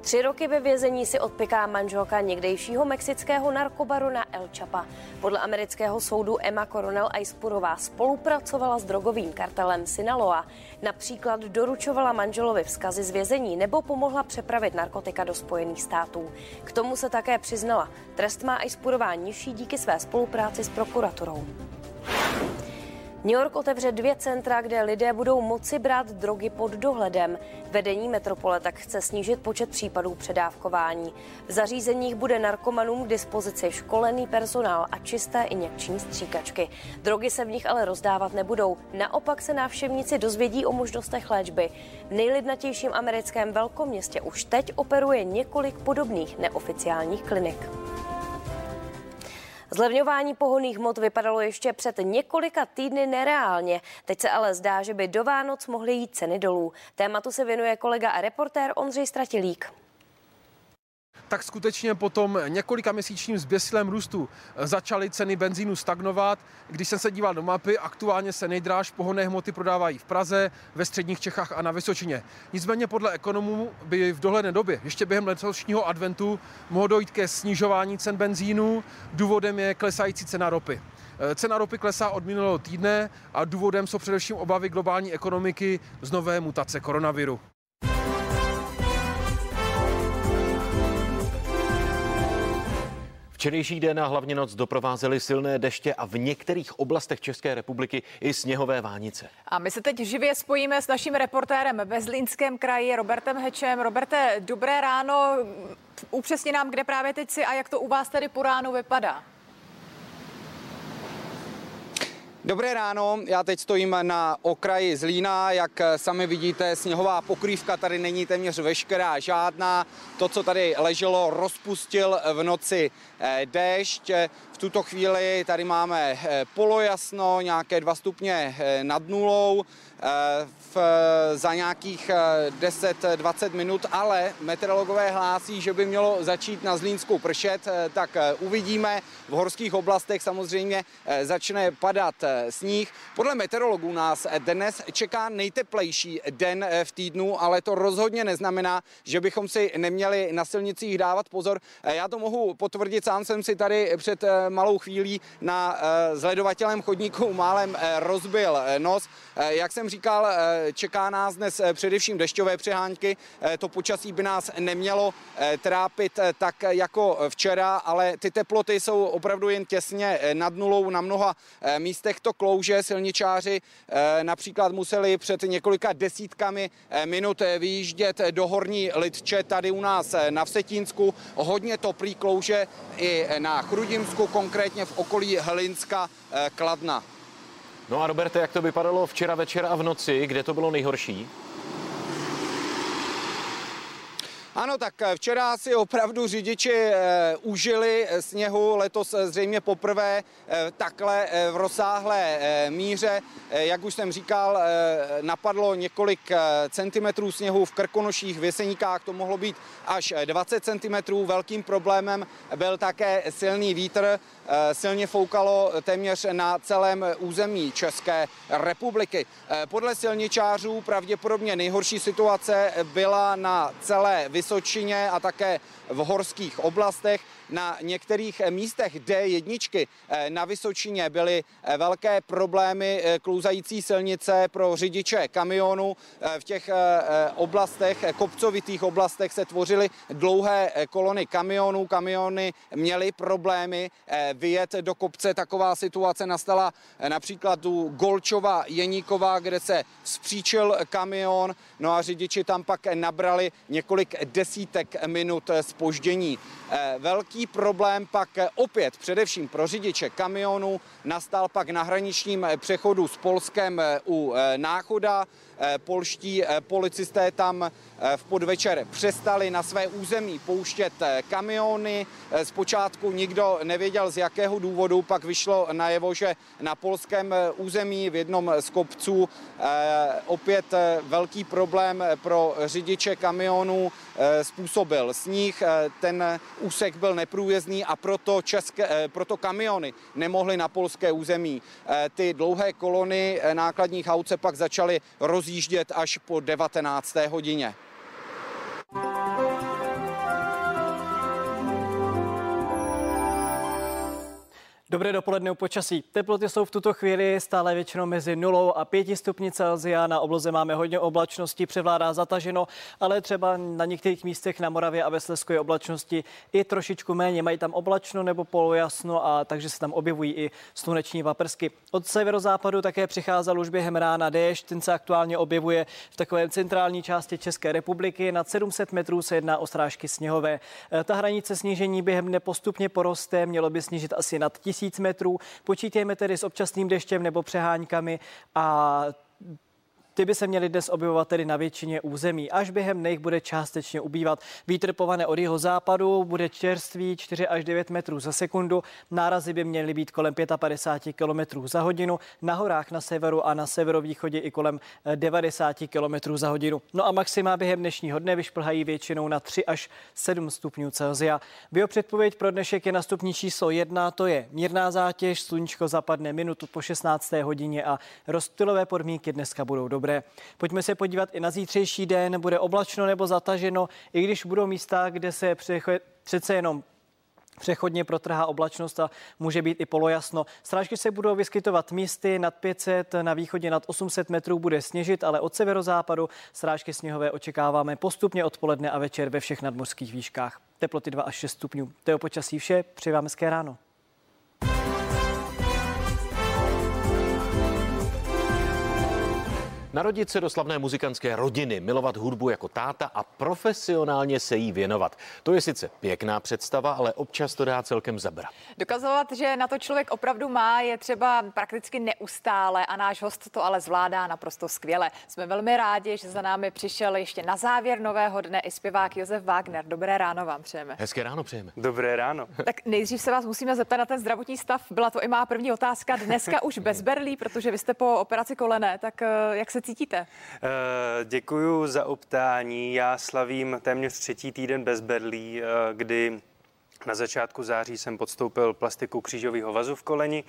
Tři roky ve vězení si odpiká manželka někdejšího mexického narkobarona El Chapa. Podle amerického soudu Emma Coronel Aispurová spolupracovala s drogovým kartelem Sinaloa. Například doručovala manželovi vzkazy z vězení nebo pomohla přepravit narkotika do Spojených států. K tomu se také přiznala. Trest má Aispurová nižší díky své spolupráci s prokuraturou. New York otevře dvě centra, kde lidé budou moci brát drogy pod dohledem. Vedení metropole tak chce snížit počet případů předávkování. V zařízeních bude narkomanům k dispozici školený personál a čisté injekční stříkačky. Drogy se v nich ale rozdávat nebudou. Naopak se návštěvníci dozvědí o možnostech léčby. V nejlidnatějším americkém velkoměstě už teď operuje několik podobných neoficiálních klinik. Zlevňování pohonných hmot vypadalo ještě před několika týdny nereálně. Teď se ale zdá, že by do Vánoc mohly jít ceny dolů. Tématu se věnuje kolega a reportér Ondřej Stratilík. Tak skutečně po tom několika měsíčním zběsilém růstu začaly ceny benzínu stagnovat. Když jsem se díval do mapy, aktuálně se nejdráž pohonné hmoty prodávají v Praze, ve středních Čechách a na Vysočině. Nicméně podle ekonomů by v dohledné době, ještě během letošního adventu, mohlo dojít ke snižování cen benzínu. Důvodem je klesající cena ropy. Cena ropy klesá od minulého týdne a důvodem jsou především obavy globální ekonomiky z nové mutace koronaviru. Včerejší den a hlavně noc doprovázely silné deště a v některých oblastech České republiky i sněhové vánice. A my se teď živě spojíme s naším reportérem ve Zlínském kraji Robertem Hečem. Roberte, dobré ráno. Upřesně nám, kde právě teď si a jak to u vás tedy po ránu vypadá. Dobré ráno, já teď stojím na okraji Zlína, jak sami vidíte, sněhová pokrývka tady není téměř veškerá, žádná. To, co tady leželo, rozpustil v noci eh, déšť. Tuto chvíli tady máme eh, polojasno, nějaké dva stupně eh, nad nulou v, za nějakých 10-20 minut, ale meteorologové hlásí, že by mělo začít na Zlínskou pršet, tak uvidíme. V horských oblastech samozřejmě začne padat sníh. Podle meteorologů nás dnes čeká nejteplejší den v týdnu, ale to rozhodně neznamená, že bychom si neměli na silnicích dávat pozor. Já to mohu potvrdit, sám jsem si tady před malou chvílí na zledovatelem chodníku málem rozbil nos. Jak jsem říkal, čeká nás dnes především dešťové přehánky. To počasí by nás nemělo trápit tak jako včera, ale ty teploty jsou opravdu jen těsně nad nulou na mnoha místech to klouže. Silničáři například museli před několika desítkami minut vyjíždět do Horní Lidče tady u nás na Vsetínsku. Hodně toplý klouže i na Chrudimsku, konkrétně v okolí Hlinska Kladna. No a Roberte, jak to vypadalo včera večer a v noci, kde to bylo nejhorší? Ano, tak včera si opravdu řidiči e, užili sněhu, letos zřejmě poprvé takhle v rozsáhlé míře. Jak už jsem říkal, napadlo několik centimetrů sněhu v Krkonoších, v Jeseníkách, to mohlo být až 20 centimetrů. Velkým problémem byl také silný vítr, silně foukalo téměř na celém území České republiky. E, podle silničářů pravděpodobně nejhorší situace byla na celé Vysočině a také v horských oblastech. Na některých místech D1 na Vysočině byly velké problémy klouzající silnice pro řidiče kamionu. V těch oblastech, kopcovitých oblastech se tvořily dlouhé kolony kamionů. Kamiony měly problémy vyjet do kopce. Taková situace nastala například u Golčova Jeníkova, kde se vzpříčil kamion, no a řidiči tam pak nabrali několik desítek minut spoždění. Velký problém pak opět především pro řidiče kamionů nastal pak na hraničním přechodu s Polskem u Náchoda. Polští policisté tam v podvečer přestali na své území pouštět kamiony. Zpočátku nikdo nevěděl z jakého důvodu, pak vyšlo najevo, že na polském území v jednom z kopců opět velký problém pro řidiče kamionů způsobil sníh. Ten úsek byl neprůjezdný a proto, české, proto kamiony nemohly na polské území. Ty dlouhé kolony nákladních aut se pak začaly rozjíždět až po 19. hodině. Dobré dopoledne u počasí. Teploty jsou v tuto chvíli stále většinou mezi 0 a 5 stupni Celsia. Na obloze máme hodně oblačnosti, převládá zataženo, ale třeba na některých místech na Moravě a ve Slezsku je oblačnosti i trošičku méně. Mají tam oblačno nebo polojasno a takže se tam objevují i sluneční vaprsky. Od severozápadu také přicházel už během rána déšť, ten se aktuálně objevuje v takové centrální části České republiky. Nad 700 metrů se jedná o strážky sněhové. Ta hranice snížení během dne postupně poroste, mělo by snížit asi nad 1000 metrů. Počítejme tedy s občasným deštěm nebo přeháňkami a Ty by se měly dnes objevovat tedy na většině území. Až během nich bude částečně ubývat. Vítr povane od jeho západu bude čerstvý 4 až 9 metrů za sekundu. Nárazy by měly být kolem 55 km za hodinu. Na horách na severu a na severovýchodě i kolem 90 km za hodinu. No a maxima během dnešního dne vyšplhají většinou na 3 až 7 stupňů Celsia. Biopředpověď pro dnešek je na stupní číslo 1, to je mírná zátěž, sluníčko zapadne minutu po 16. hodině a rozptylové podmínky dneska budou dobré. Pojďme se podívat i na zítřejší den, bude oblačno nebo zataženo, i když budou místa, kde se přece jenom přechodně protrhá oblačnost a může být i polojasno. Strážky se budou vyskytovat místy nad 500, na východě nad 800 metrů bude sněžit, ale od severozápadu strážky sněhové očekáváme postupně odpoledne a večer ve všech nadmorských výškách. Teploty 2 až 6 stupňů. To je o počasí vše, přeji vám hezké ráno. Narodit se do slavné muzikantské rodiny, milovat hudbu jako táta a profesionálně se jí věnovat. To je sice pěkná představa, ale občas to dá celkem zabrat. Dokazovat, že na to člověk opravdu má, je třeba prakticky neustále a náš host to ale zvládá naprosto skvěle. Jsme velmi rádi, že za námi přišel ještě na závěr nového dne i zpěvák Josef Wagner. Dobré ráno vám přejeme. Hezké ráno přejeme. Dobré ráno. Tak nejdřív se vás musíme zeptat na ten zdravotní stav. Byla to i má první otázka. Dneska už bez berlí, protože vy jste po operaci kolene. Tak eh, jak se se cítíte? Uh, děkuju za optání. Já slavím téměř třetí týden bez berlí, uh, kdy na začátku září jsem podstoupil plastiku křížového vazu v koleni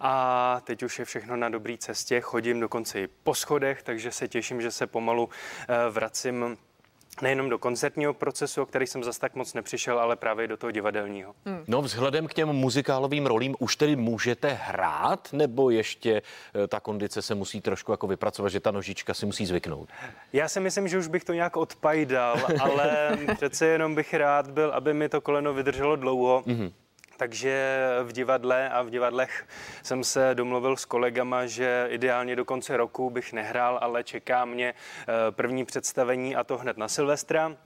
a teď už je všechno na dobré cestě. Chodím dokonce i po schodech, takže se těším, že se pomalu vracím nejenom do koncertního procesu, o který jsem zas tak moc nepřišel, ale právě do toho divadelního. Hmm. No vzhledem k těm muzikálovým rolím už tedy můžete hrát, nebo ještě eh, ta kondice se musí trošku jako vypracovat, že ta nožička si musí zvyknout? Já si myslím, že už bych to nějak odpajdal, ale přece jenom bych rád byl, aby mi to koleno vydrželo dlouho. Mm-hmm. Takže v divadle a v divadlech jsem se domluvil s kolegama, že ideálně do konce roku bych nehrál, ale čeká mě eh, první představení a to hned na Silvestra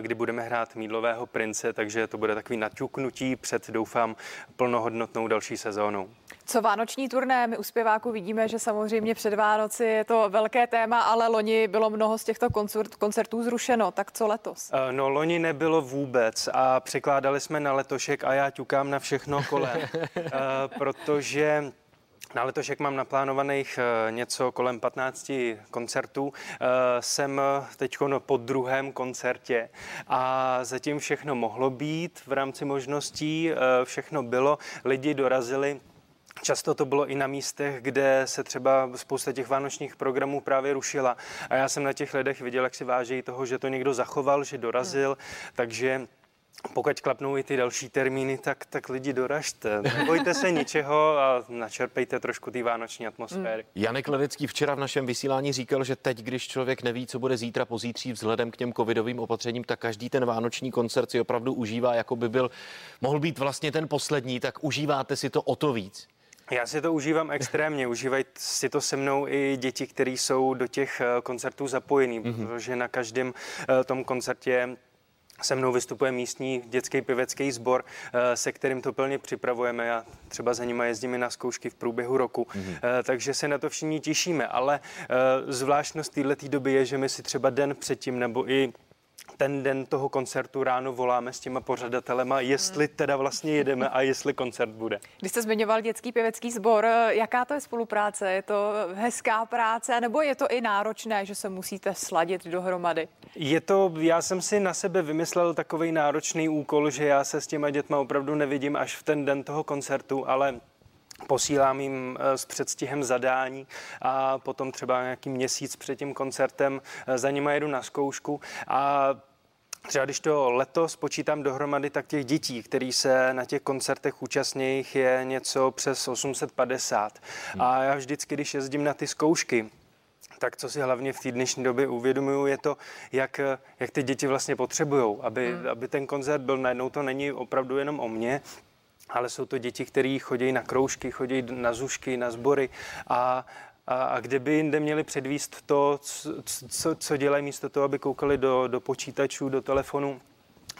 kdy budeme hrát Mídlového prince, takže to bude takový naťuknutí před, doufám, plnohodnotnou další sezónou. Co vánoční turné? My u zpěváků vidíme, že samozřejmě před Vánoci je to velké téma, ale loni bylo mnoho z těchto koncert, koncertů zrušeno. Tak co letos? Eh, no, loni nebylo vůbec a překládali jsme na letošek a já ťukám na všechno kolem, eh, protože na letošek mám naplánovaných eh, něco kolem 15 koncertů. Jsem teď po druhém koncertě a zatím všechno mohlo být v rámci možností, všechno bylo, lidi dorazili Často to bylo i na místech, kde se třeba spousta těch vánočních programů právě rušila. A já jsem na těch lidech viděl, jak si vážejí toho, že to někdo zachoval, že dorazil, hmm. takže pokud klapnou i ty další termíny, tak, tak lidi doražte. Nebojte se ničeho a načerpejte trošku té vánoční atmosféry. Mm. Janek Ledecký včera v našem vysílání říkal, že teď, když člověk neví, co bude zítra, pozítří vzhledem k těm covidovým opatřením, tak každý ten vánoční koncert si opravdu užívá, jako by byl, mohl být vlastně ten poslední, tak užíváte si to o to víc. Já si to užívám extrémně. Užívají si to se mnou i děti, které jsou do těch eh, koncertů zapojení, mm-hmm. protože na každém eh, tom koncertě se mnou vystupuje místní dětský pěvecký sbor, eh, se kterým to plně připravujeme. a třeba za nimi jezdíme na zkoušky v průběhu roku, mm-hmm. takže se na to všichni těšíme. Ale zvláštnost této doby je, že my si třeba den předtím nebo i ten den toho koncertu ráno voláme s těma pořadatelema, jestli teda vlastně jedeme a jestli koncert bude. Když jste zmiňoval dětský pěvecký sbor, jaká to je spolupráce? Je to hezká práce, nebo je to i náročné, že se musíte sladit dohromady? Je to, já jsem si na sebe vymyslel takový náročný úkol, že já se s těma dětma opravdu nevidím až v ten den toho koncertu, ale posílám jim eh, s předstihem zadání a potom třeba nějaký měsíc před tím koncertem eh, za nimi jedu na zkoušku a Třeba když to letos počítám dohromady, tak těch dětí, který se na těch koncertech účastní, je něco přes 850. Hmm. A já vždycky, když jezdím na ty zkoušky, tak co si hlavně v té dnešní době uvědomuju, je to, jak, jak ty děti vlastně potřebují, aby, hmm. aby ten koncert byl. Najednou to není opravdu jenom o mně, ale jsou to děti, které chodí na kroužky, chodí na zušky, na sbory. A a, a kde by jinde měli předvíst to, co, co dělají místo toho, aby koukali do, do počítačů, do telefonu,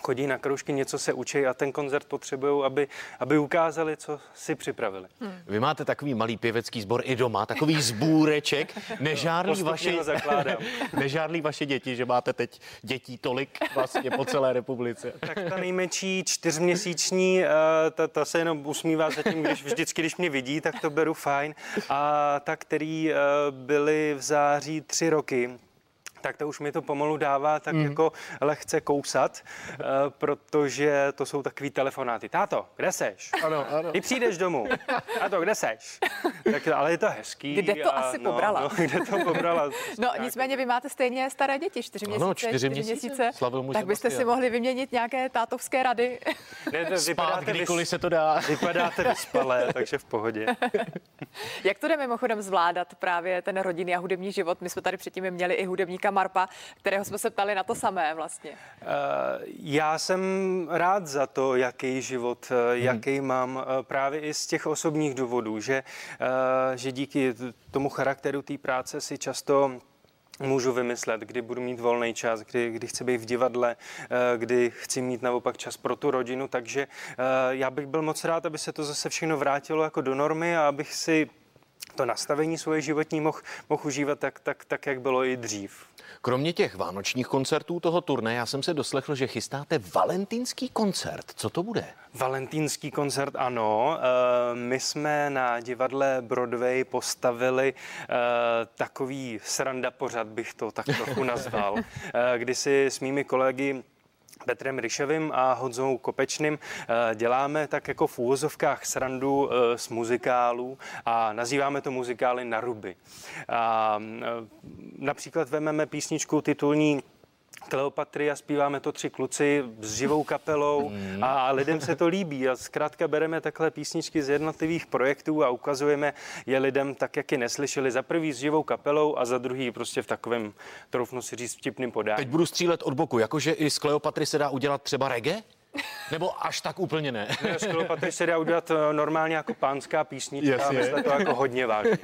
chodí na kroužky, něco se učí a ten koncert potřebují, aby, aby ukázali, co si připravili. Hmm. Vy máte takový malý pěvecký sbor i doma, takový zbůreček. Nežárlí vaše, nežárlí vaše děti, že máte teď dětí tolik vlastně po celé republice. Tak ta nejmenší čtyřměsíční, eh, ta, ta se jenom usmívá zatím, když vždycky, když mě vidí, tak to beru fajn. A ta, který eh, byly v září tři roky, tak to už mi to pomalu dává tak mm. jako lehce kousat, uh, protože to jsou takový telefonáty. Táto, kde seš? Ano, ano. Ty přijdeš domů. Táto, kde seš? Tak, ale je to hezký. Kde to a, asi no, pobrala? No, kde to pobrala? no nicméně vy máte stejně staré děti, čtyři měsíce. Ano, čtyři měsíce. měsíce. tak byste si mohli vyměnit nějaké tátovské rady. ne, to Spát, kdykoliv vys... se to dá. Vypadáte vyspalé, takže v pohodě. Jak to jde mimochodem zvládat právě ten rodinný a hudební život? My jsme tady předtím měli i hudebníka Marpa, kterého jsme se ptali na to samé vlastně. Uh, já jsem rád za to, jaký život, hmm. jaký mám eh, právě i z těch osobních důvodů, že, že díky tomu charakteru té práce si často můžu vymyslet, kdy budu mít volný čas, kdy, kdy chci být v divadle, kdy chci mít naopak čas pro tu rodinu, takže já bych byl moc rád, aby se to zase všechno vrátilo jako do normy a abych si to nastavení svoje životní mohl moh užívat tak, tak, tak, jak bylo i dřív. Kromě těch vánočních koncertů toho turné, já jsem se doslechl, že chystáte valentýnský koncert. Co to bude? Valentýnský koncert, ano. Eh, my jsme na divadle Broadway postavili eh, takový sranda pořad, bych to tak trochu nazval, eh, kdy si s mými kolegy Petrem Ryševým a Honzou Kopečným eh, děláme tak jako v úvozovkách srandu eh, z muzikálů a nazýváme to muzikály na ruby. A eh, například vememe písničku titulní Kleopatry a zpíváme to tři kluci s živou kapelou mm. a lidem se to líbí a zkrátka bereme takhle písničky z jednotlivých projektů a ukazujeme je lidem tak, jak je neslyšeli za prvý s živou kapelou a za druhý prostě v takovém, troufnu si říct, vtipným podání. Teď budu střílet od boku, jakože i z Kleopatry se dá udělat třeba reggae? Nebo až tak úplně ne? ne Sklopatry se dá udělat eh, normálně jako pánská písnička, yes, a to jako hodně vážně.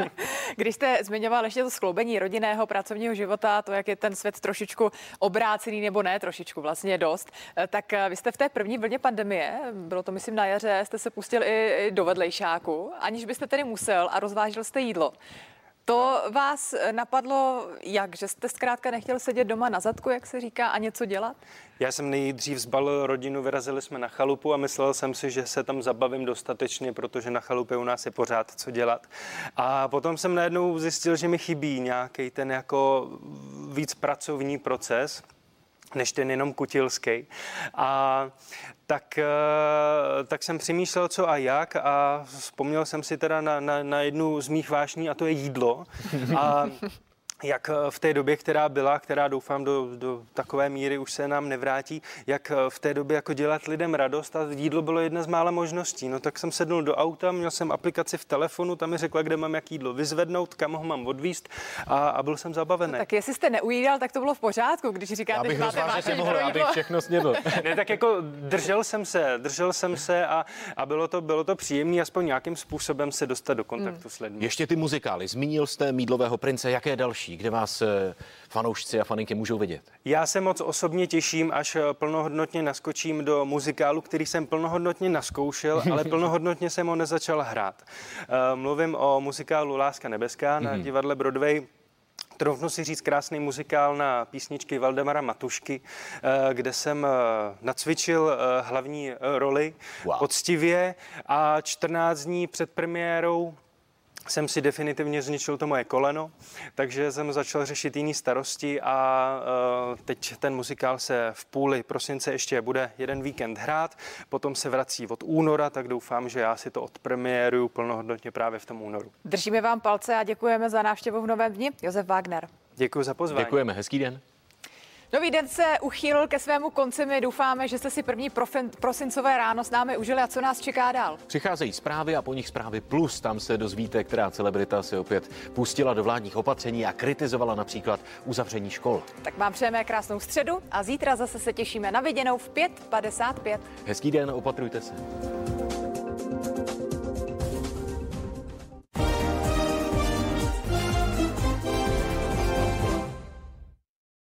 Když jste zmiňoval ještě to skloubení rodinného pracovního života, to, jak je ten svět trošičku obrácený nebo ne, trošičku vlastně dost, eh, tak eh, vy jste v té první vlně pandemie, bylo to myslím na jaře, jste se pustil i do vedlejšáku, aniž byste tedy musel a rozvážil jste jídlo. To vás napadlo jak, že jste zkrátka nechtěl sedět doma na zadku, jak se říká, a něco dělat? Já jsem nejdřív zbalil rodinu, vyrazili jsme na chalupu a myslel jsem si, že se tam zabavím dostatečně, protože na chalupě u nás je pořád co dělat. A potom jsem najednou zjistil, že mi chybí nějaký ten jako víc pracovní proces, než ten jenom kutilský. A tak, eh, tak jsem přemýšlel, co a jak a vzpomněl jsem si teda na, na, na jednu z mých vášní a to je jídlo. A jak eh, v té době, která byla, která doufám do, do takové míry už se nám nevrátí, jak eh, v té době jako dělat lidem radost a jídlo bylo jedna z mála možností. No tak jsem sednul do auta, měl jsem aplikaci v telefonu, tam mi řekla, kde mám jak jídlo vyzvednout, kam ho mám odvíst a, a byl jsem zabavený. tak jestli jste neujídal, tak to bylo v pořádku, když říkáte, že máte že mohl, abych všechno snědl. ne, tak jako držel jsem se, držel jsem se a, a bylo to, bylo to příjemné aspoň nějakým způsobem se dostat do kontaktu hmm. s lidmi. Ještě ty muzikály. Zmínil jste Mídlového prince, jaké další? Další, kde vás eh, fanoušci a faninky můžou vidět? Já se moc osobně těším, až eh, plnohodnotně naskočím do muzikálu, který jsem plnohodnotně naskoušel, ale plnohodnotně jsem ho nezačal hrát. Eh, mluvím o muzikálu Láska nebeská na mhm. divadle Broadway. Troufnu si říct krásný muzikál na písničky Valdemara Matušky, kde jsem nacvičil hlavní roli wow. poctivě a 14 dní před premiérou jsem si definitivně zničil to moje koleno, takže jsem začal řešit jiný starosti a uh, teď ten muzikál se v půli prosince ještě bude jeden víkend hrát, potom se vrací od února, tak doufám, že já si to odpremiéruju plnohodnotně právě v tom únoru. Držíme vám palce a děkujeme za návštěvu v Novém dni. Josef Wagner. Děkuji za pozvání. Děkujeme, hezký den. Nový den se uchýlil ke svému konci. My doufáme, že jste si první prosincové ráno s námi užili a co nás čeká dál. Přicházejí zprávy a po nich zprávy plus. Tam se dozvíte, která celebrita se opět pustila do vládních opatření a kritizovala například uzavření škol. Tak vám přejeme krásnou středu a zítra zase se těšíme na viděnou v 5.55. Hezký den, opatrujte se.